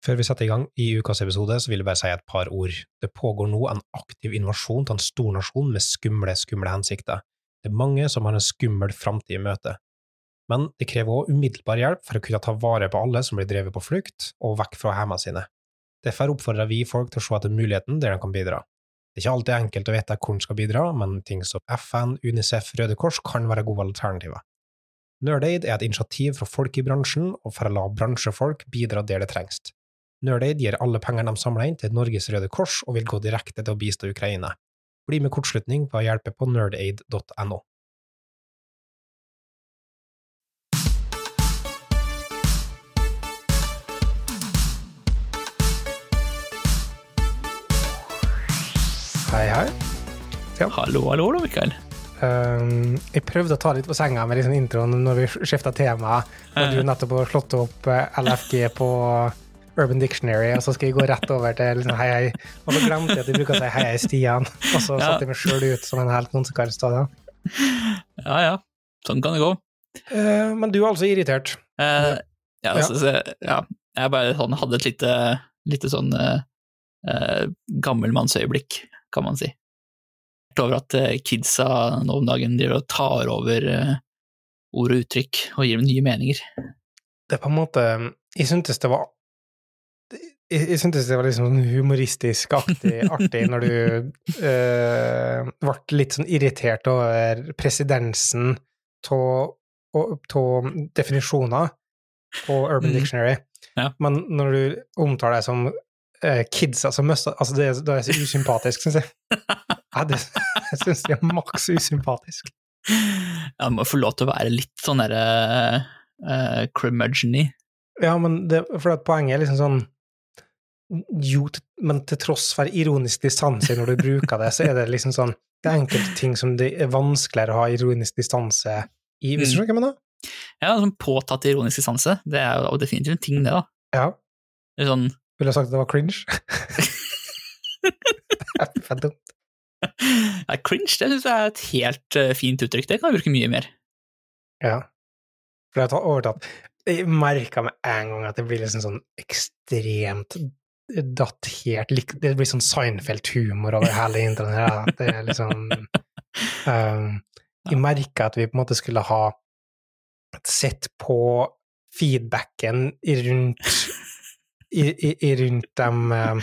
Før vi setter i gang i ukas episode, så vil jeg bare si et par ord. Det pågår nå en aktiv invasjon til en stor nasjon med skumle, skumle hensikter. Det er mange som har en skummel framtid i møte. Men det krever også umiddelbar hjelp for å kunne ta vare på alle som blir drevet på flukt og vekk fra hjemmene sine. Derfor oppfordrer vi folk til å se etter muligheten der de kan bidra. Det er ikke alltid enkelt å vite hvor en skal bidra, men ting som FN, Unicef, Røde Kors kan være gode alternativer. Nerdaid er et initiativ fra folk i bransjen, og for å la bransjefolk bidra der det trengs. Nerdaid gir alle pengene de samler inn til Norges Røde Kors og vil gå direkte til å bistå Ukraina. Bli med kortslutning på å hjelpe på nerdaid.no. Hei, hei. Hallo, hallo, da, Mikael. Um, jeg prøvde å ta litt på senga med liksom introen når vi skifta tema, og du nettopp har slått opp eh, LFG på Urban Dictionary, og så skal jeg gå rett over til liksom, hei, hei. Og så glemte jeg at de bruker å si hei, hei, Stian, og så Ja. satte jeg meg sjøl ut som en helt konsekvens av det. Ja, ja. Sånn kan det gå. Uh, men du er altså irritert. Uh, ja, Ja. altså, så, ja, jeg bare sånn, hadde et lite, lite sånn eh, eh, gammelmannsøyeblikk, kan man si. Over at kidsa nå om dagen driver og tar over ord og uttrykk og gir dem nye meninger. Det er på en måte Jeg syntes det var jeg, jeg syntes det var litt sånn humoristisk aktig, artig når du eh, ble litt sånn irritert over presedensen av definisjoner på Urban Mm. Dictionary. Ja. Men når du omtaler deg som eh, kids, altså møster Altså, det, er- det er så usympatisk, syns jeg. Ja, det, jeg syns det er maks usympatisk. Ja, må få lov til å være litt sånn derre uh, curmudgeon-y. Ja, men det, for at poenget er liksom sånn Jo, men til tross for ironisk distanse når du bruker det, så er det liksom sånn Det er enkelte ting som det er vanskeligere å ha ironisk distanse i, hvis du skjønner hva jeg mener? Ja, sånn påtatt ironisk distanse, det er jo definitivt en ting, det, da. Ja. Det sånn Ville sagt at det var cringe? det er dumt. ja, Cringe, det syns jeg er et helt eh, fint uttrykk, det kan jeg bruke mye mer. Ja. For jeg har overtatt Jeg merka med en gang at det blir liksom sånn ekstremt datert Det blir sånn Seinfeld-humor over hele internett. Det er liksom um, Jeg merka at vi på en måte skulle ha sett på feedbacken rundt i, i, i rundt de, um,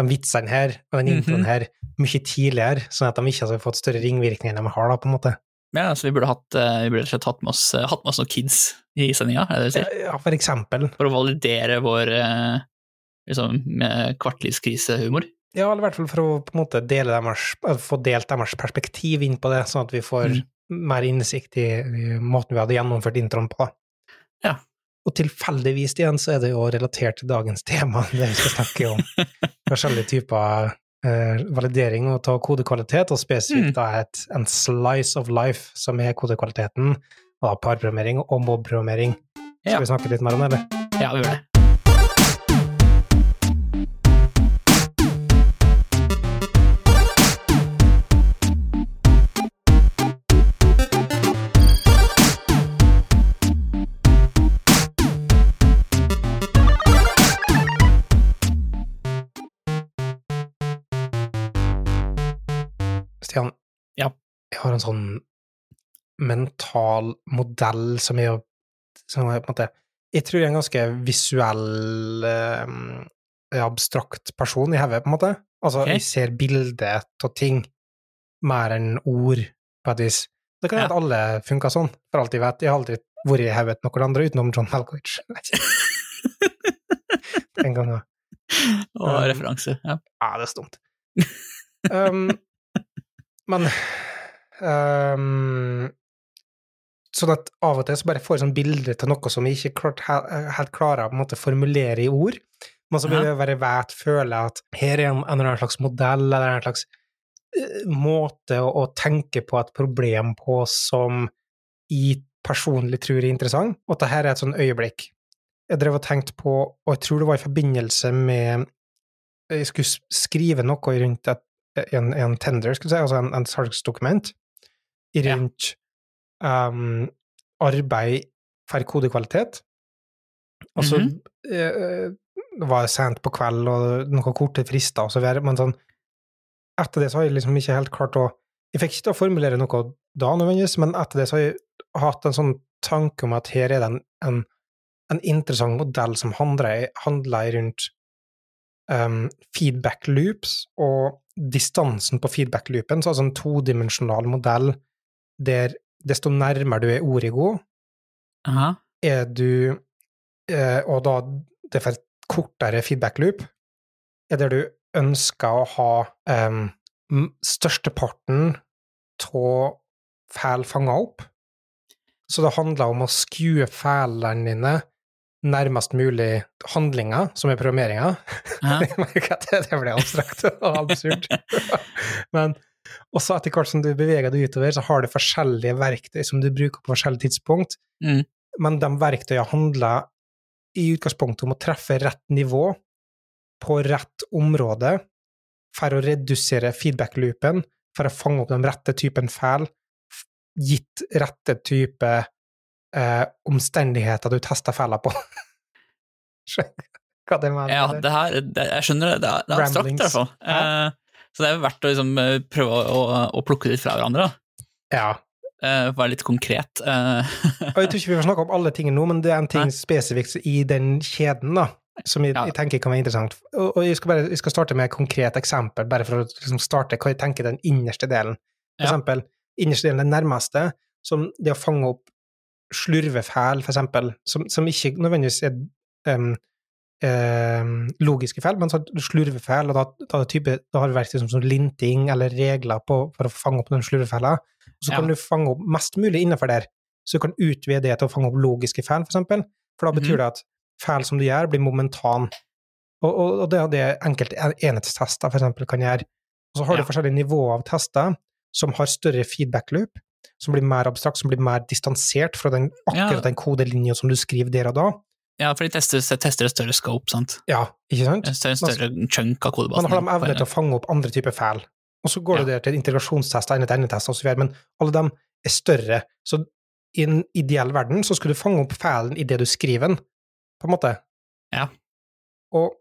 de vitsene her og den introen Mhm. her mye tidligere, sånn at de ikke hadde fått større ringvirkninger enn de har, da, på en måte. Ja, så vi burde hatt, eh, vi burde hatt med oss, eh, hatt med oss noen kids i sendinga, er det det du sier? Ja, for eksempel. For å validere vår eh, liksom, med kvartlivskrisehumor. Ja, eller i hvert fall for å på en måte dele deres, få delt deres perspektiv inn på det, sånn at vi får Mm. mer innsikt i, i måten vi hadde gjennomført introen på. Ja. Og tilfeldigvis igjen så er det jo relatert til dagens tema, det vi skal snakke om. Forskjellige typer eh, validering og ta kodekvalitet, og spesifikt Mm. da et, en slice of life, som er kodekvaliteten, og da parprogrammering og mobprogrammering. Skal Ja. vi snakke litt mer om det, eller? Ja, vi gjør det. Stian, Ja. jeg har en sånn mental modell som er jo som er på en måte Jeg tror jeg er en ganske visuell, eh, abstrakt person i hodet, på en måte. Altså, okay. jeg ser bilder av ting mer enn ord, på et vis. Det kan Ja. hende at alle funker sånn, for alt jeg vet. Jeg har aldri vært i hodet noen andre utenom John Malkovich. Den gangen. Og Um, referanse. Ja. Ja, det er stumt. um, men um, Sånn at av og til så bare får jeg sånn bilde til noe som jeg ikke klart, helt klarer å måte formulere i ord, men så vil jeg bare vet, føle at her er en, en eller annen slags modell, eller en slags uh, måte å, å tenke på et problem på som jeg personlig tror er interessant, og at dette er et sånn øyeblikk. Jeg drev og tenkte på, og jeg tror det var i forbindelse med jeg skulle skrive noe rundt et, en, en tender, skulle du si, altså en, en salgsdokument, rundt Ja. um, arbeid for kodekvalitet. Altså, Mhm. eh, det var sent på kveld og noen korte frister og så videre, men sånn Etter det så har jeg liksom ikke helt klart å Jeg fikk ikke til å formulere noe da nødvendigvis, men etter det så har jeg hatt en sånn tanke om at her er det en, en, en interessant modell som handler, handler rundt um, feedback loops og distansen på feedback loopen, så altså en todimensjonal modell der desto nærmere du er origo, Aha. er du eh, Og da det får et kortere feedback loop, er der du ønsker å ha um, størsteparten av fæl fanga opp. Så det handler om å skue fælene dine nærmest mulig handlinga, som er programmeringa. Det ble abstrakt og absurd. Men også etter hvert som du beveger deg utover, så har du forskjellige verktøy som du bruker på forskjellige tidspunkt. Mm. Men de verktøyene handler i utgangspunktet om å treffe rett nivå på rett område for å redusere feedback-loopen, for å fange opp den rette typen feil, gitt rette type eh, omstendigheter du tester feller på. Skjønner hva det mener? Ja, det her, det, jeg skjønner det. Det er, det er abstrakt, i hvert fall. Eh, så det er verdt å liksom, eh, prøve å, å plukke litt fra hverandre, da. ja. Eh, være litt konkret. Eh, Og jeg tror ikke vi får snakke om alle tingene nå, men det er en ting Nei. spesifikt i den kjeden da, som jeg, Ja. jeg tenker kan være interessant. Og, og jeg, skal bare, jeg skal starte med et konkret eksempel, bare for å liksom starte hva jeg tenker den innerste delen. For Ja. eksempel, innerste delen, den nærmeste, som det å fange opp slurvefeil, for eksempel, som, som ikke nødvendigvis er um, um, logiske feil, men slurvefeil, og da, da, type, da har du verktøy som, som linting eller regler på, for å fange opp den slurvefeila, Så så kan du fange opp mest mulig innenfor der. Så du kan utvide det til å fange opp logiske feil, for eksempel, for da betyr Mhm. det at feil som du gjør, blir momentan. Og, og, og det er det enkelte enhetstester for eksempel kan gjøre. Og så har du forskjellige nivåer av tester som har større feedback loop, som blir mer abstrakt, som blir mer distansert fra den, akkurat Ja. den kodelinja som du skriver der og da. ja, for de tester, tester et større scope, sant. Ja, ikke sant? En større, større chunk av kodebasen. Man har de evne til å fange opp andre typer feil. Og så går Ja. det der til integrasjonstester, ende-til-ende-tester osv., men alle dem er større. Så i en ideell verden så skulle du fange opp feilen i det du skriver den, på en måte. Ja. Og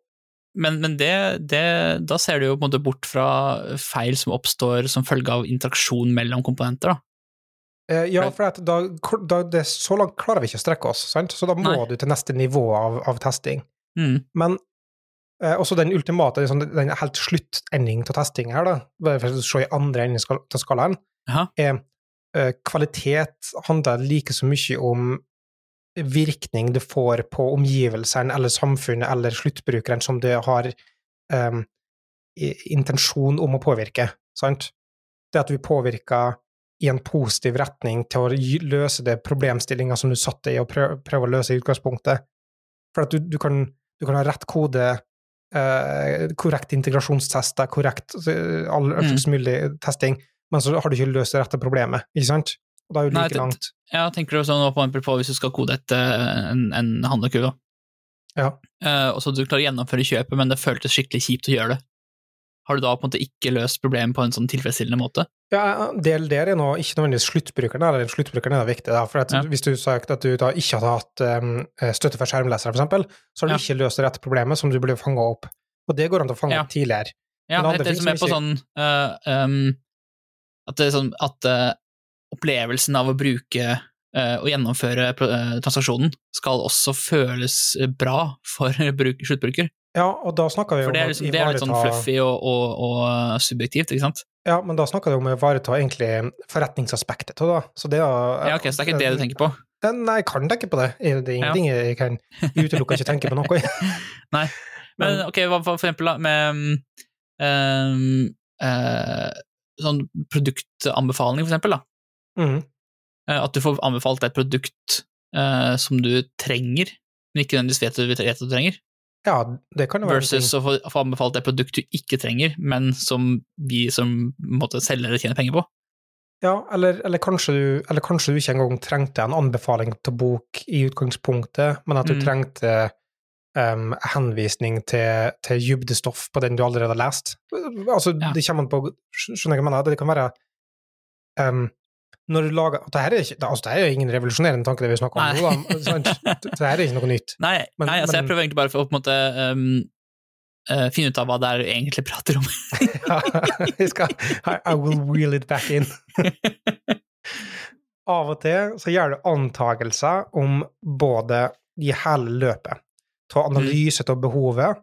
Men, men det, det, da ser du jo på en måte bort fra feil som oppstår som følge av interaksjon mellom komponenter, da. Eh, ja, for da, da det, så langt klarer vi ikke å strekke oss, sant? så da må Nei. du til neste nivå av, av testing. Mm. Men eh, også den ultimate, liksom, den helt sluttending av testing her, da, for å se i andre enden av skalaen, er eh, kvalitet handler like så mye om virkning du får på omgivelsene eller samfunnet eller sluttbrukeren som det har eh, intensjon om å påvirke, sant? Det at vi påvirker i en positiv retning til å løse det problemstillinga som du satte i og prøve, prøve å løse i utgangspunktet. For at du, du, kan, du kan ha rett kode, eh, korrekt integrasjonstester, korrekt eh, all Mm. slags mulig testing, men så har du ikke løst det rette problemet, ikke sant? Og da er jo like Nei, langt. Ja, tenker du sånn på, på hvis du skal kode et, eh, en, en handlekurve, da. Ja. Uh, og så du klarer å gjennomføre kjøpet, men det føltes skikkelig kjipt å gjøre det. Har du da på en måte ikke løst problemet på en sånn tilfredsstillende måte? Ja, del der er nå ikke nødvendigvis sluttbrukeren, eller sluttbrukeren er det viktig, da, for Ja. hvis du sagt at du da ikke hadde hatt um, støtte for skjermlesere, eksempel, så har du Ja. ikke løst det rette problemet som du burde fanga opp. Og det går an til å fange Ja. opp tidligere. Ja, det er det som er på sånn uh, um, At, det er sånn, at uh, opplevelsen av å bruke og gjennomføre transaksjonen skal også føles bra for bruk, sluttbruker. Ja, og da snakker vi om det er, liksom, det er litt sånn fluffy og, og, og subjektivt, ikke sant? Ja, men da snakker vi om å ivareta egentlig forretningsaspektet av det. Så det er Ja, ok, Så det er ikke det du tenker på? Eh, Nei, jeg kan tenke på det. Det er Ja. ingenting jeg kan utelukke ikke tenke på noe. nei, Men- ok, hva for eksempel med um, uh, sånn produktanbefaling, for eksempel, da. Mm. At du får anbefalt et produkt uh, som du trenger, men ikke nødvendigvis vet du, vet at du trenger, Ja, det kan jo være versus å få, få anbefalt et produkt du ikke trenger, men som vi som måtte selge eller tjene penger på. Ja, eller, eller, kanskje du, eller kanskje du ikke engang trengte en anbefaling til bok i utgangspunktet, men at du Mm. trengte um, henvisning til, til dybdestoff på den du allerede har lest. Altså, Ja. det kommer an på Skjønner du hva jeg mener? Det kan være um, når du lager Det her er, ikke, altså, det er ingen revolusjonerende tanke, det vi snakker om nå, da. Det her er ikke noe nytt. Nei, Men- nei altså, jeg prøver egentlig bare for å på en måte um, uh, finne ut av hva det er du egentlig prater om. ja, skal, I, I will wheel it back in. Av og til så gjør du antagelser om både i hele løpet, av analyse av behovet,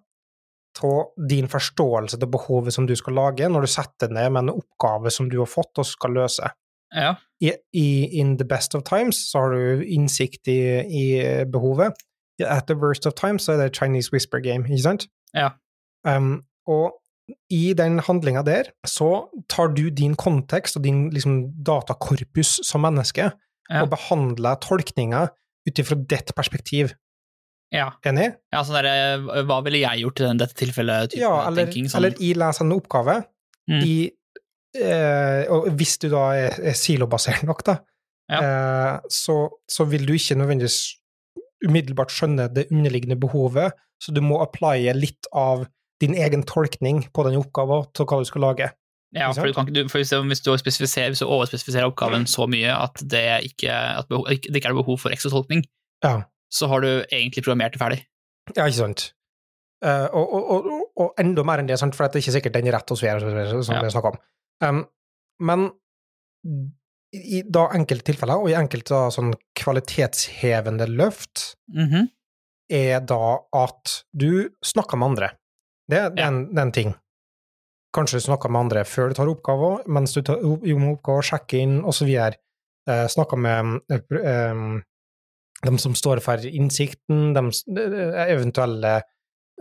av din forståelse av behovet som du skal lage, når du setter ned med en oppgave som du har fått og skal løse. Ja. I, i In the best of times så har du innsikt i, i behovet. At the worst of times så er det Chinese whisper game, ikke sant? Ja. Um, og i den handlinga der så tar du din kontekst og din liksom, datakorpus som menneske Ja. og behandler tolkninga ut ifra ditt perspektiv. Ja. Enig? ja sånn der, eh, hva ville jeg gjort i dette tilfellet? Ja, eller, tenking, sånn. eller jeg leser en oppgave Mm. i eh, Og hvis du da er, er silobasert nok, da, eh, så, så vil du ikke nødvendigvis umiddelbart skjønne det underliggende behovet, så du må applye litt av din egen tolkning på den oppgaven til hva du skal lage. Ja, for, du kan du, for hvis, du, hvis, du overspesifiserer oppgaven så mye at det ikke, at behov, det ikke er behov for ekstra tolkning, Ja, så har du egentlig programmert det ferdig. ja ikke sant? Uh, og, og, og, og, enda mer enn det, sant? for det er ikke sikkert den er rett hos så som Ja. vi snakker om. Um, men i da enkelte tilfeller, og i enkelte da, sånn kvalitetshevende løft, Mhm. er da at du snakker med andre. Det, er, en, det er en ting. Kanskje du snakker med andre før du tar oppgaver, mens du tar med oppgaver, sjekker inn, osv. Eh, snakker med eh, eh, dem som står for innsikten, dem, eh, eventuelle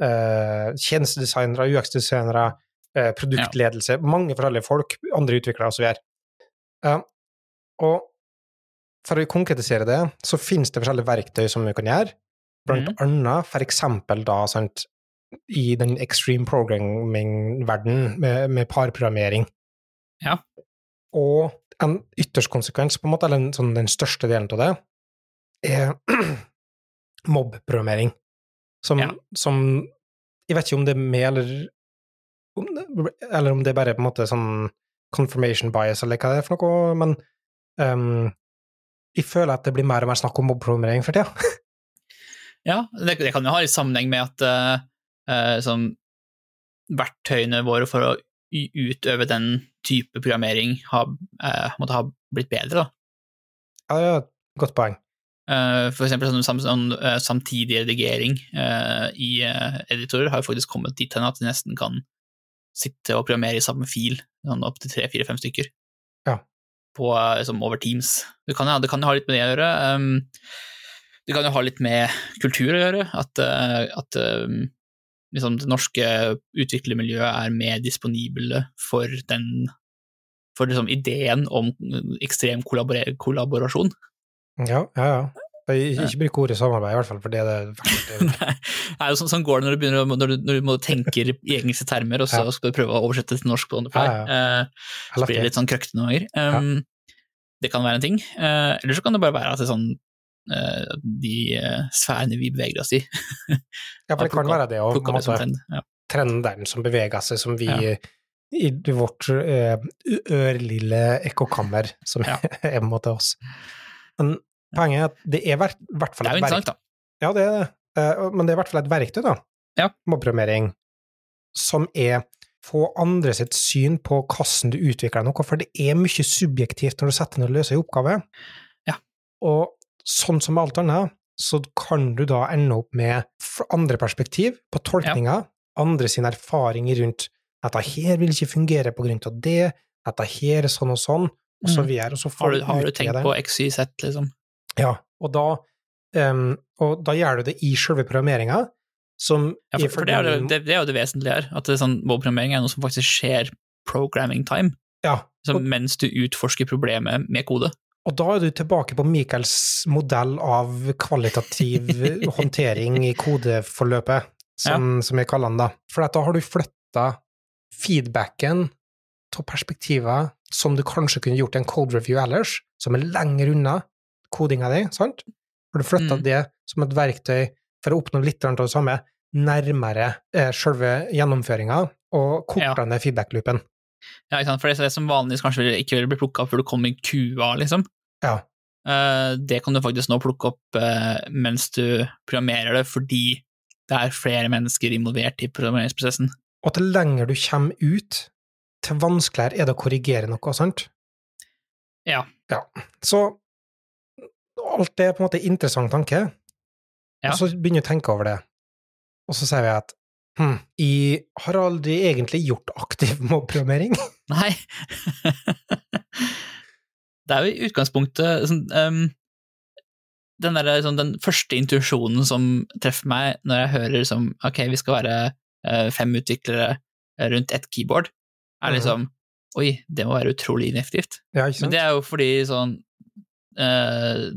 eh, tjenestedesignere, UX-designere, eh, produktledelse, mange forskjellige folk, andre utviklere osv. Uh, og for å konkretisere det, så finnes det forskjellige verktøy som vi kan gjøre. Blant mm. annet for eksempel da, sant, i den extreme programming-verden med, med parprogrammering. Ja. Og en ytterst konsekvens, på en måte, eller sånn, den største delen av det, er mob-programmering. Som, Ja. som Jeg vet ikke om det er med, eller om det, eller om det bare er på en måte sånn confirmation bias, eller hva det er for noe, men um, jeg føler at det blir mer og mer snakk om mob-programmering for tida. Ja, det, det kan jo ha litt sammenheng med at uh, eh, sånn, verktøyene våre for å utøve den type programmering har, uh, måtte ha blitt bedre. Da. Ja, et godt poeng. Eh, for eksempel sånn, sam, sånn eh, samtidig redigering eh, i eh, editorer har jo faktisk kommet dit hen at de nesten kan sitte og programmere i samme fil, sånn opptil tre, fire, fem stykker. Ja. På, eh, liksom over Teams. Det kan, ja, det kan jo ha litt med det å gjøre. Um, det kan jo ha litt med kultur å gjøre, at, eh, at um, liksom det norske utviklermiljøet er mer disponible for den for liksom ideen om ekstrem kollaborasjon. Ja, ja, ja. Jeg, ikke bruk ordet samarbeid, i hvert fall, for det er det. Nei, sånn, sånn går det når du begynner når du, når du må tenke i engelske termer, og så Ja. skal du prøve å oversette det til norsk på on the fly. Ja, Eh, så blir det litt sånn krøkkete noen ganger. Um, Det kan være en ting. Uh, eller så kan det bare være at det er sånn uh, de uh, sfærene vi beveger oss i, Ja, for det kan være det, òg. Ja. trenden som beveger seg, som vi Ja. i vårt ørlille ekkokammer, som Ja. er hjemme til oss. Men poenget er at det er i hvert fall Det et verktøy. da. Ja, det er det. Eh, Men det er i hvert fall et verktøy, da. Ja. mobbeprogrammering, Som er få andre sitt syn på hvordan du utvikler noe, for det er mye subjektivt når du setter ned og løser en oppgave. Ja. Og sånn som med alt annet, så kan du da ende opp med andre perspektiv på tolkninga, andre sin erfaring rundt dette her vil ikke fungere på grunn av det, dette her er sånn og sånn, og så Mm. videre. Og så får Har du, har du tenkt det. på XYZ, liksom? Ja, og da, um, og da gjør du det i selve programmeringa, som Ja, for, for det, er jo, det, det er jo det vesentlige her, at det sånn, mobprogrammering er noe som faktisk skjer programming time, Ja, og, mens du utforsker problemet med kode. og da er du tilbake på Michaels modell av kvalitativ håndtering i kodeforløpet, som, som jeg kaller den da. For da har du flytta feedbacken av perspektiver som du kanskje kunne gjort i en code review ellers, som er lenger unna kodinga di, sant? Har du flytta Mm. det som et verktøy for å oppnå litt av det samme, nærmere eh, selve gjennomføringa, og korta Ja. feedback-loopen. Ja, ikke sant? For det er det som vanligvis kanskje ikke vil bli plukka opp før du kommer i kua, liksom. Ja. Eh, det kan du faktisk nå plukke opp eh, mens du programmerer det, fordi det er flere mennesker involvert i programmeringsprosessen. Og til lenger du kommer ut, til vanskeligere er det å korrigere noe, sant? Ja. Ja. Så alt det er på en måte interessant tanke, Ja. og så begynner jeg å tenke over det, og så sier vi at hm, jeg har aldri egentlig gjort aktiv mobbeprogrammering. Nei. det er jo i utgangspunktet sånn um, den, der, sånn, den første intuisjonen som treffer meg når jeg hører som ok, vi skal være uh, fem utviklere rundt ett keyboard, er Mhm. liksom oi, det må være utrolig ineffektivt. Ja, Men det er jo fordi sånn eh,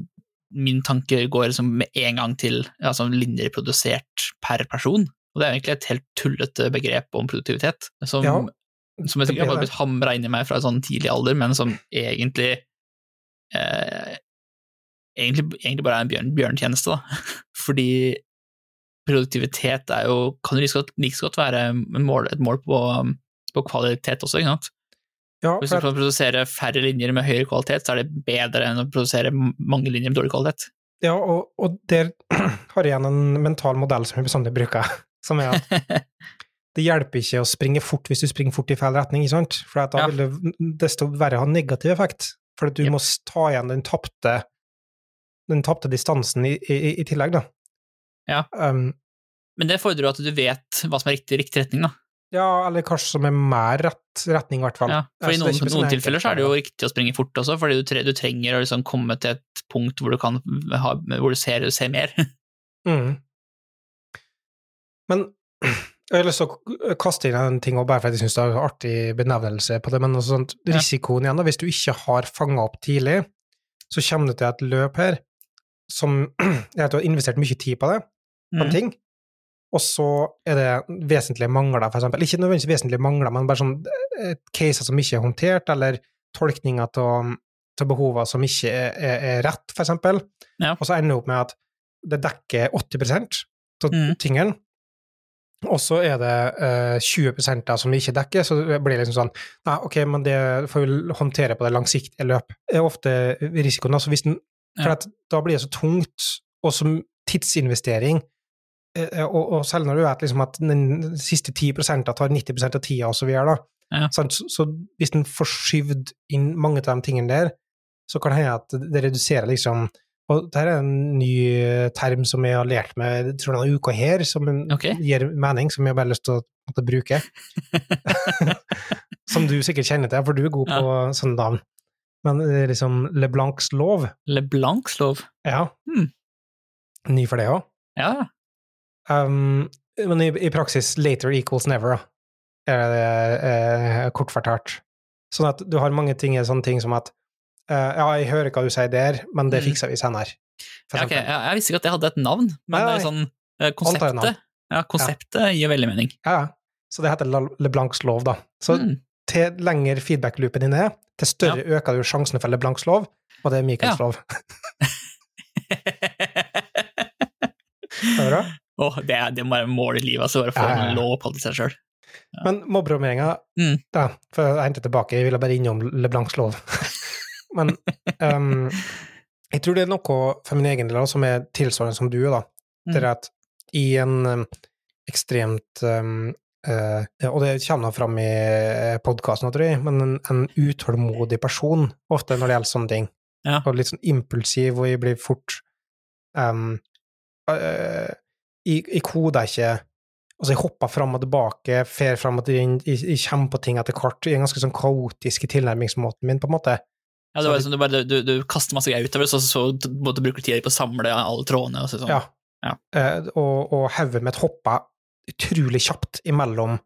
Min tanke går liksom med en gang til sånn linjer produsert per person. Og det er egentlig et helt tullete begrep om produktivitet, som, Ja, som jeg sikkert har blitt hamra inn i meg fra sånn tidlig alder, men som egentlig eh, egentlig, egentlig bare er en bjørn, bjørntjeneste, da. Fordi produktivitet er jo, kan jo like så godt, like så godt være en mål, et mål på, på kvalitet også, ikke sant? Ja, Hvis du kan produsere færre linjer med høyere kvalitet, så er det bedre enn å produsere mange linjer med dårlig kvalitet. ja og, og der har jeg igjen en mental modell som jeg bestandig bruker, som er at det hjelper ikke å springe fort hvis du springer fort i feil retning, ikke sant? For da Ja. vil det desto verre ha negativ effekt, for du yep. må ta igjen den tapte den tapte distansen i, i, i tillegg, da. Ja. Um, Men det fordrer jo at du vet hva som er riktig, riktig retning, da. Ja, eller kanskje som er mer rett retning, i hvert fall. Ja, for I noen, noen tilfeller så er det jo riktig å springe fort også, fordi du, tre, du trenger å liksom komme til et punkt hvor du kan ha, hvor du ser, ser mer. Mm. Men jeg har lyst til å kaste inn en ting, bare fordi jeg syns det er en artig benevnelse på det, men sånt, risikoen igjen, da, hvis du ikke har fanga opp tidlig, så kommer du til et løp her som Jeg har investert mye tid på det, på en Mm. ting, og så er det vesentlige mangler, for eksempel. Ikke nødvendigvis vesentlige mangler, men bare sånn eh, caser som ikke er håndtert, eller tolkninger av til behover som ikke er, er, er rett, for eksempel. Ja. Og så ender det opp med at det dekker 80 av Mm. tingene, og så er det eh, 20 da som ikke dekker, så det blir liksom sånn Nei, ok, men det får vi håndtere på det langsiktige løp. Det er ofte risikoen. Altså hvis den, for Ja. at da blir det så tungt, og som tidsinvestering, og, og selv når du vet liksom at den siste 10% tar 90 av tida, og så videre, da. Ja. Så, så hvis den får skyvd inn mange av de tingene der, så kan det hende at det reduserer liksom Og dette er en ny eh, term som jeg har lært meg jeg tror denne uka her, som okay. gir mening, som jeg bare har lyst til å måtte bruke. som du sikkert kjenner til, for du er god på sånne navn. Men det er liksom LeBlancs lov. LeBlancs lov. Ja. Hmm. Ny for det òg. Ja, Um, men i, i praksis later equals never, da. Er det eh, kort fortalt. Sånn at du har mange ting, sånne ting som at eh, Ja, jeg hører hva du sier der, men det Mm. fikser vi senere. Ja okay. Jeg, jeg visste ikke at det hadde et navn, men er sånn eh, har et konseptet, ja, konseptet gir veldig mening. Ja, ja. Så det heter La- LeBlancs lov, da. Så Mm. til lengre feedback-loopen din er, til større øker du sjansene for LeBlancs lov, og det er Michaels Ja. lov. Er det bra? Åh, det, det må være mål i livet, altså, å få Ja, ja, ja. en lov på seg sjøl. Men mobbeprogrammeringa Mm. da, For jeg henter tilbake, jeg ville bare innom LeBlancs lov. Men um, jeg tror det er noe for min egen del som er tilsvarende som du, da. Mm. Det er at i en um, ekstremt um, uh, ja, Og det kommer fram i podkasten, tror jeg, men en, en utålmodig person, ofte når det gjelder sånne ting. Ja. Og litt sånn impulsiv, og jeg blir fort um, eh, jeg, i koder ikke Altså, jeg hopper fram og tilbake, fer fram og tilbake, jeg, jeg kommer på ting etter hvert. I en ganske sånn kaotisk i tilnærmingsmåten min, på en måte. Ja, det var liksom, du, bare, du, du kaster masse greier utover, så, så måtte du bruke tida på å samle alle trådene. Og så, sånn. Ja. Ja. Eh, og og hodet mitt hoppa utrolig kjapt imellom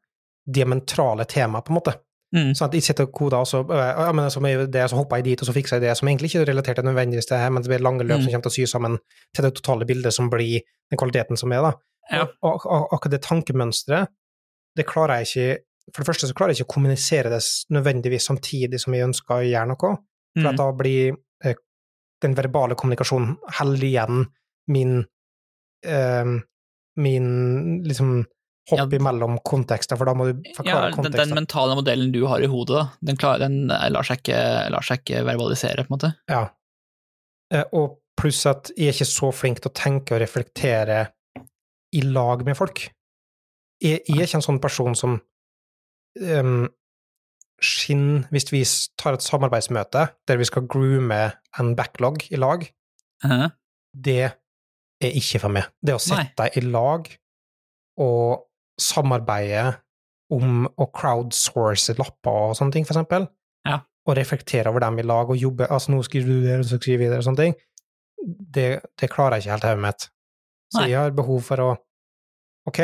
diametrale temaer, på en måte. Mm. Sånn at jeg sitter og koder, og så, eh, ja, men så, det, så hopper jeg dit, og så fikser jeg det, som egentlig ikke er relatert til nødvendigvis det her, men det blir lange løp Mm. som kommer til å sy sammen til det totale bildet som blir den kvaliteten som er, da. Ja. Og, akkurat det tankemønsteret, det klarer jeg ikke For det første så klarer jeg ikke å kommunisere det nødvendigvis samtidig som jeg ønsker å gjøre noe, for Mm. da blir eh, den verbale kommunikasjonen holder igjen min eh, min liksom hoppe Ja. imellom kontekster, for da må du Ja, kontekster. den, den mentale modellen du har i hodet, da, den, klarer, den eh, lar, seg ikke, lar seg ikke verbalisere, på en måte. Ja. Eh, Og pluss at jeg er ikke så flink til å tenke og reflektere i lag med folk. Jeg, jeg er ikke en sånn person som um, skinner hvis vi tar et samarbeidsmøte der vi skal groome en backlog i lag. Hæ? Det er ikke for meg. Det å sette deg i lag og samarbeide om å crowdsource lapper og sånne ting, for eksempel, Ja. og reflektere over dem i lag og jobbe Altså, nå skriver du det, og så skriver vi det, og sånne ting, det, det klarer jeg ikke helt hodet mitt. Så jeg har behov for å Ok,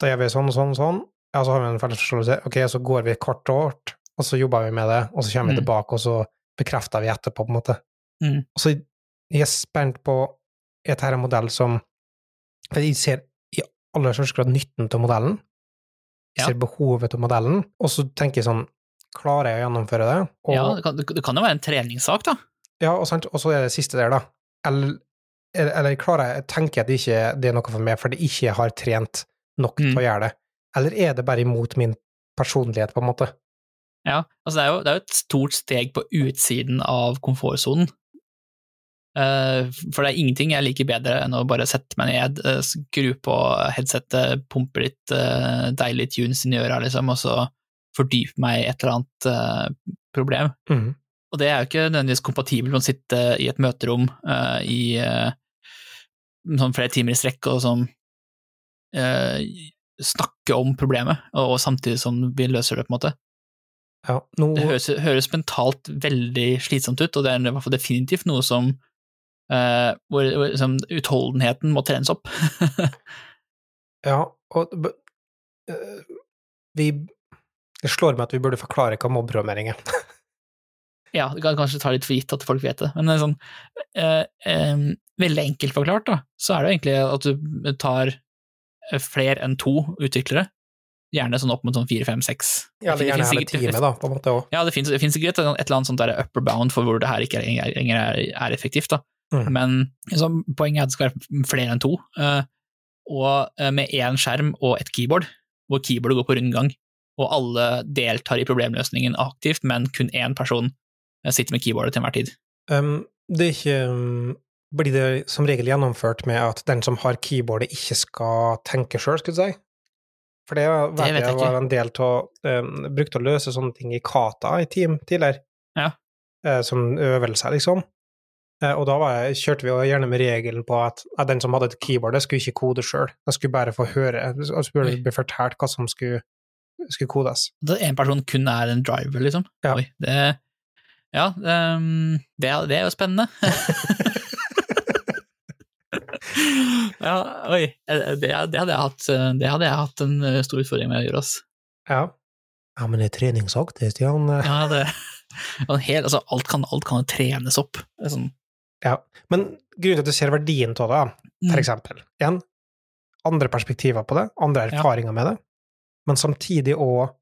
da gjør vi sånn og sånn og sånn, ja, så har vi en felles forståelse, ok, så går vi et og år, og så jobber vi med det, og så kommer vi Mm. tilbake, og så bekrefter vi etterpå, på en måte. Mm. Og så jeg er spent på er dette en modell som For jeg ser aller største grad nytten av modellen. Ja. ser behovet til modellen, og så tenker jeg sånn Klarer jeg å gjennomføre det? Og, Ja, det kan, det kan jo være en treningssak, da. ja, og, og så er det siste der, da. Eller, eller, klarer jeg tenker at det ikke det er noe for meg fordi jeg ikke har trent nok til Mm. å gjøre det? Eller er det bare imot min personlighet, på en måte? Ja, altså det er jo, det er jo et stort steg på utsiden av komfortsonen. Eh, for det er ingenting jeg liker bedre enn å bare sette meg ned, eh, skru på headsetet, pumpe litt deilig tunes inn i øra, liksom, og så fordype meg i et eller annet eh, problem. Mm. Og det er jo ikke nødvendigvis kompatibelt med å sitte i et møterom uh, i uh, sånn flere timer i strekk og sånn uh, snakke om problemet, og, og samtidig som vi løser det, på en måte. Ja, nå, Det høres, høres mentalt veldig slitsomt ut, og det er i hvert fall definitivt noe som eh, hvor, hvor liksom, utholdenheten må trenes opp. Ja, og øh, vi Det slår meg at vi burde forklare hva mobbeprogrammering er. ja, det kan kanskje ta litt for gitt at folk vet det, men det sånn uh, um, veldig enkelt forklart, da, så er det egentlig at du tar flere enn to utviklere, gjerne sånn opp mot sånn fire, fem, seks. Ja, eller Det gjerne hele teamet, da, på en måte òg. Ja, det det sikkert et, et eller annet sånt der upper bound for hvor det her ikke lenger er, er effektivt, da. Mhm. Men liksom, poenget er at det skal være flere enn to, eh, og eh, med én skjerm og et keyboard, hvor keyboardet går på rundgang, og alle deltar i problemløsningen aktivt, men kun én person eh, sitter med keyboardet til enhver tid. Um, det er ikke um, Blir det som regel gjennomført med at den som har keyboardet, ikke skal tenke sjøl, skulle du si? For det, vet jeg jeg var en del av um, Brukte å løse sånne ting i kata i team tidligere. Ja. uh, som øvelse, liksom. Eh, og da var jeg, kjørte vi gjerne med regelen på at, at den som hadde et keyboard, det skulle ikke kode sjøl. Den skulle bare få høre, og skulle bli fortalt hva som skulle, skulle kodes. At en person kun er en driver, liksom. Ja. Oi, det, ja, ehm, det, er- det er jo spennende. ja, oi, eh, det, det, hadde jeg hatt, eh, det hadde jeg hatt en eh, stor utfordring med å gjøre, ass. Ja. Ja, men det er treningsaktig, det, Stian. Ja, det, Helt, altså, alt, kan, alt kan trenes opp. Det er sånn, Ja. Men grunnen til at du ser verdien av det, mm, for eksempel, igjen, andre perspektiver på det, andre Ja. erfaringer med det, men samtidig òg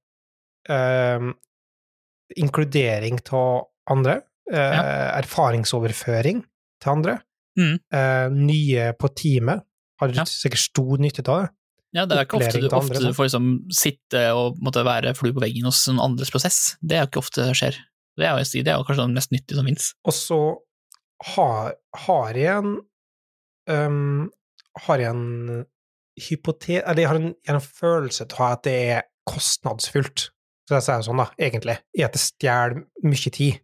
inkludering av andre, eh, erfaringsoverføring til andre, Mm. eh, nye på teamet har Ja. sikkert stor nytte av det. Ja, det er ikke ofte du, andre, ofte du får liksom sitte og måtte være flue på veggen hos noen andres prosess. Det er ikke ofte det skjer. Det er jo, det er jo kanskje det mest nyttige som finnes. Og så har, har jeg en um, Har jeg en hypote... Eller jeg har en, jeg har en følelse av at det er kostnadsfullt, for å si det sånn, da, egentlig, i at det stjeler mye tid.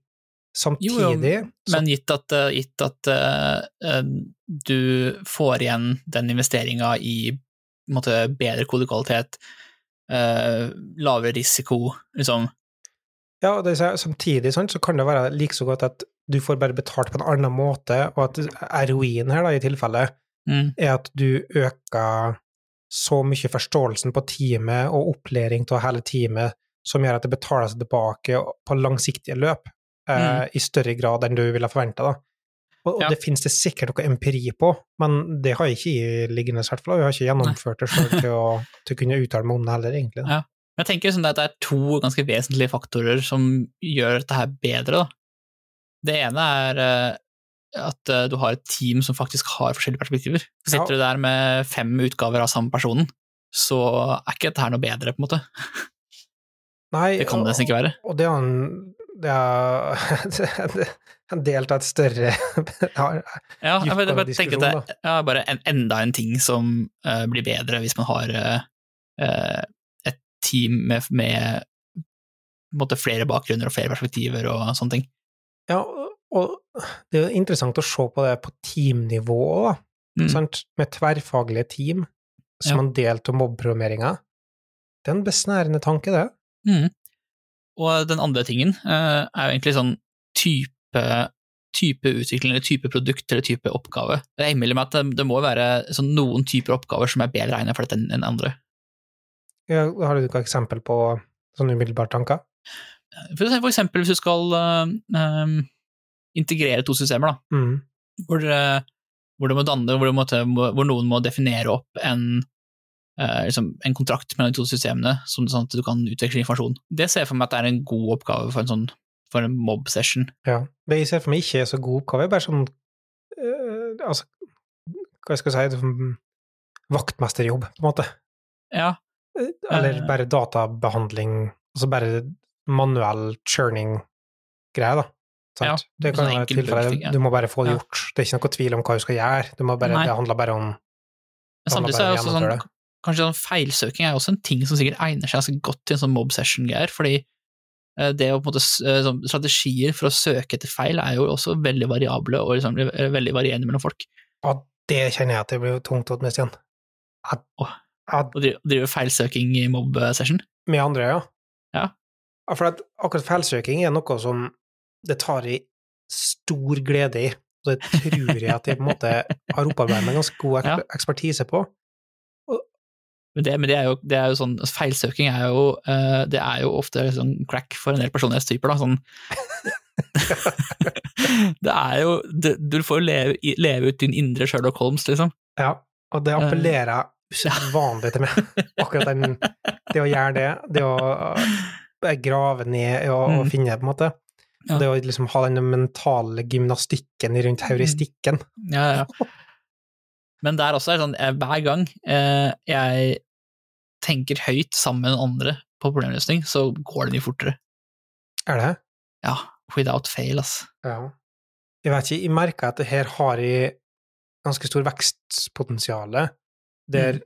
Samtidig Jo, jo, Men gitt at, eh, gitt at eh, eh, du får igjen den investeringa i måte, bedre kodekvalitet, uh, lavere risiko, liksom Ja, det, samtidig sant, så kan det være like så godt at du får bare betalt på en annen måte, og at ROI-en her, da, i tilfelle, mm, er at du øker så mye forståelsen på teamet og opplæring av hele teamet som gjør at det betaler seg tilbake på langsiktige løp eh, i større grad enn du ville forventa. Og, og Mm. Ja. det finnes det sikkert noe empiri på, men det har jeg ikke i liggende, i hvert fall. og Jeg har ikke gjennomført det sjøl til, til å kunne uttale meg om det heller, egentlig. Ja. Men jeg tenker sånn at det er to ganske vesentlige faktorer som gjør dette her bedre. Da. Det ene er eh, at eh, du har et team som faktisk har forskjellige perspektiver. Så sitter Ja. du der med fem utgaver av samme personen, så er ikke dette her noe bedre, på en måte. Nei, Det kan det nesten ikke være. Og det er det er en del av et større ja, jeg bare, bare tenker at det er bare en, enda en ting som uh, blir bedre hvis man har eh, et team med, med måte, flere bakgrunner og flere perspektiver og sånne ting. Ja, og det er jo interessant å se på det på teamnivå òg, da. Mm. Sant? Med tverrfaglige team som Ja. en del av. Det er en besnærende tanke, det. Mm. Og den andre tingen uh, er jo egentlig sånn type, type utvikling eller type produkt eller type oppgave. Jeg innbiller meg at det, det må være sånn noen typer oppgaver som er bedre egnet for dette enn andre. Ja, har du noe eksempel på sånne umiddelbare tanker? For eksempel hvis du skal eh, integrere to systemer, da, Mm. hvor, eh, hvor, du må danne, hvor, du må- hvor noen må definere opp en, uh, liksom en kontrakt mellom de to systemene, som, sånn at du kan utveksle informasjon. Det ser jeg for meg at det er en god oppgave for en sånn for en mob-session. Ja. Det jeg ser for meg ikke er så god oppgave, bare sånn eh, Altså, hva skal jeg si sånn Vaktmesterjobb, på en måte. Ja, Eller bare databehandling, altså bare manuell churning-greie, da. Ja, det kan sånn være enkel tilfelle, bugfix, du må bare få det gjort. Det er ikke noe tvil om hva du skal gjøre, bare, det handler bare om Men samtidig så er det også sånn, kanskje sånn feilsøking er også en ting som sikkert egner seg ganske godt til en sånn mob session-greier, fordi eh, det å på en måte, eh, sånn, strategier for å søke etter feil er jo også veldig variable og liksom, veldig varierende mellom folk. Ja, det kjenner jeg at det blir tungt å miste igjen. At, drive, drive feilsøking i mob session. med andre, ja. Ja. Ja, For at akkurat feilsøking er noe som det tar i stor glede i, og det tror jeg at jeg på en måte har opparbeidet meg ganske god eksper- ekspertise på. Men det, men det er jo, det er jo sånn, feilsøking er jo, uh, det er jo ofte sånn crack for en del personlighetstyper, da, sånn. det er jo, det, du får jo leve, leve ut din indre Sherlock Holmes, liksom. Ja, og det appellerer usedvanlig til meg. Akkurat den, det å gjøre det, det å uh, grave ned og, og Mm. finne, på en måte. Ja. Det å liksom ha den mentale gymnastikken rundt heuristikken. Ja, ja. Men der også er det sånn, jeg, hver gang eh, jeg tenker høyt sammen med andre på problemløsning, så går det mye fortere. Er det? Ja, without fail, ass. Ja. Jeg vet ikke, jeg merker at det her har jeg ganske stor vekstpotensial, der Mm.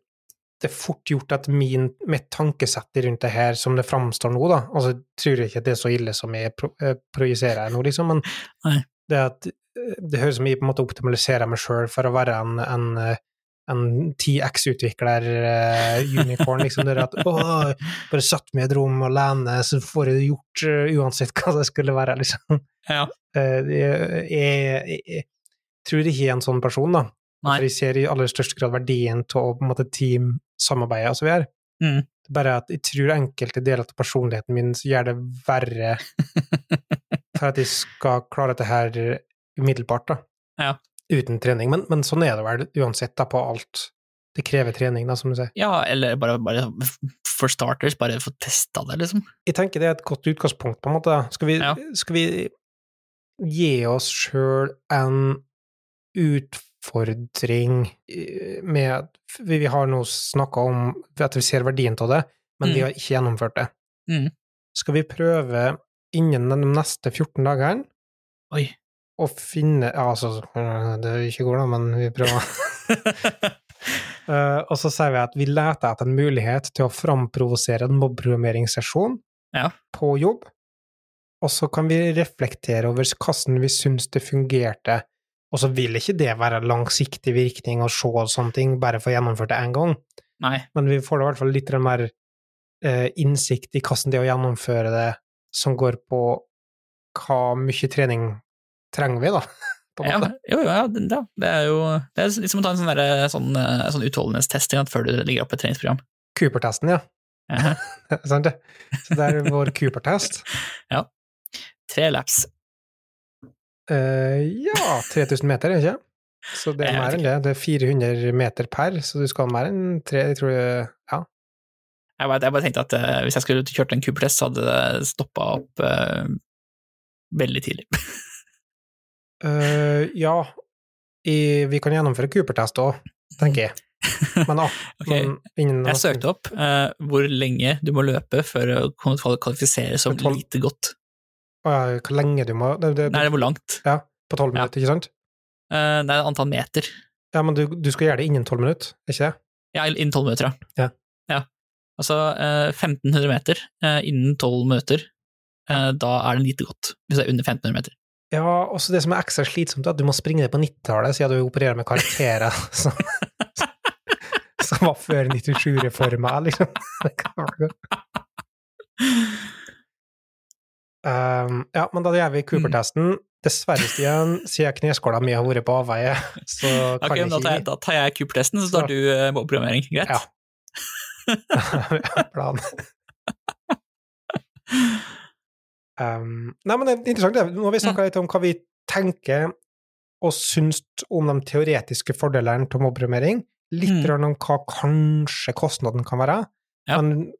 Det er fort gjort at min, mitt tankesett rundt det her, som det framstår nå, da, altså Jeg tror ikke at det er så ille som jeg pro eh, projiserer nå, liksom, men Nei. det at eh, det høres som jeg på en måte optimaliserer meg sjøl for å være en, en, eh, en 10X-utvikler, uh, liksom, det at åh, bare satt meg i et rom alene, så får jeg det gjort uh, uansett hva det skulle være, liksom. Ja. Uh, jeg, jeg, jeg tror ikke jeg er en sånn person, da. Nei. For jeg ser i aller største grad verdien av å på en vi videre. Mm. Det er Bare at jeg tror enkelte deler av personligheten min gjør det verre for at jeg skal klare dette her umiddelbart, da. Ja. Uten trening. Men, men sånn er det vel uansett, da, på alt. Det krever trening, da, som du sier. Ja, eller bare, bare for starters, bare få testa det, liksom. Jeg tenker det er et godt utgangspunkt, på en måte. Skal vi, Ja. skal vi gi oss sjøl en utfordring eh, med Vi vi har nå snakka om at vi ser verdien av det, men vi Mm. har ikke gjennomført det. Mm. Skal vi prøve innen de neste 14 dagene Oi. å finne Ja, altså, det er jo ikke går, da, men vi prøver. uh, og så sier vi at vi leter etter en mulighet til å framprovosere en mobbprogrammeringssesjon Ja. på jobb, og så kan vi reflektere over hvordan vi syns det fungerte. Og så vil ikke det være langsiktig virkning å se sånne ting bare for å gjennomføre det én gang, Nei. men vi får da i hvert fall litt mer eh, innsikt i hvordan det å gjennomføre det som går på hva mye trening trenger vi, da, Ja, jo, ja, det, ja, det er jo det er litt som å ta en sånn, derre- sånn, eh, sånn utholdenhetstest før du legger opp et treningsprogram. Cooper-testen, ja. Sant det? Så det er vår Cooper-test. ja. Tre laps. Eh, ja, 3000 meter, er ikke? Så det er mer enn det. Det er 400 meter per, så du skal ha mer enn tre, jeg tror ja. Jeg bare, jeg bare tenkte at uh, hvis jeg skulle kjørt en Cooper-test, så hadde det stoppa opp uh, veldig tidlig. Ja, i, vi kan gjennomføre Cooper-test òg, tenker jeg. Men, da okay. men Jeg søkte opp hvor lenge du må løpe for å kvalifisere som lite godt. Hvor lenge du må det, det, Nei, det er hvor langt. Ja, på tolv Ja. minutter, ikke sant? Uh, det er antall meter. Ja, men du, du skal gjøre det innen tolv minutter, ikke det? Ja, innen tolv minutter, Ja. ja. Altså uh, 1500 meter uh, innen tolv minutter. Eh, da er det lite godt, hvis det er under 1500 meter. Ja, også det som er ekstra slitsomt, er at du må springe det på 90-tallet, siden du opererer med karakterer som, som var før 97-reforma, liksom. Um, ja, men da gjør vi Cooper-testen. Dessverre, Stian, siden kneskåla mi har vært på avveie, så kan okay, jeg ikke da tar jeg, da tar jeg Cooper-testen, så tar du uh, mobbeprogrammering. Greit? Ja. plan. Um, nei, men det er interessant. Nå har vi snakka litt om hva vi tenker og syns om de teoretiske fordelene til mobbeprogrammering. Litt Mm. om hva kanskje kostnaden kan være. Ja. Men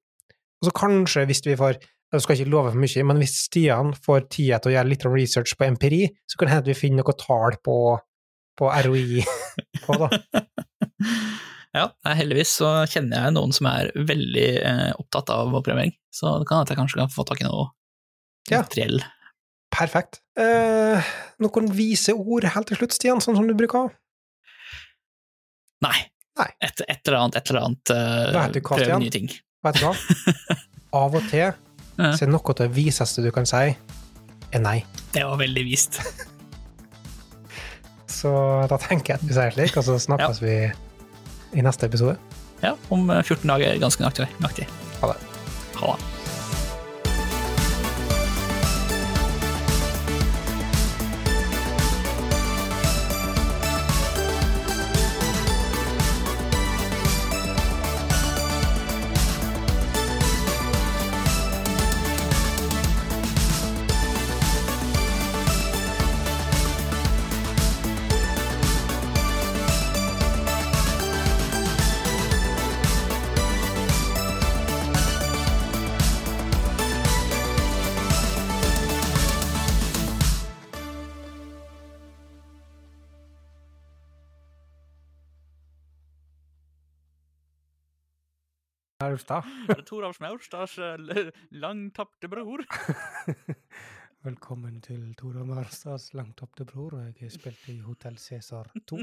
altså kanskje, hvis vi får Jeg skal ikke love for mye, men hvis Stian får tida til å gjøre litt research på empiri, så kan det hende vi finner noe tall på, på ROI på, da. Ja, heldigvis så kjenner jeg noen som er veldig eh, opptatt av programmering, så det kan hende jeg kanskje kan få tak i noe Ja. materiell. Perfekt. Eh, noen vise ord helt til slutt, Stian, sånn som du bruker? Nei. Nei. Et, et eller annet, et eller annet. eh, prøve nye ting. Vet du hva? Av og til Ja. så noe av det viseste du kan si, er nei. Det var veldig vist. Så da tenker jeg at vi sier slik, og så snakkes vi i neste episode. Ja, om eh, 14 dager, ganske nøyaktig. Ha det. Ha det. Austad. Toralf Maurstads eh, langtapte bror. Velkommen til Tora Maurstads langtapte bror, jeg spilte i Hotell Cæsar 2.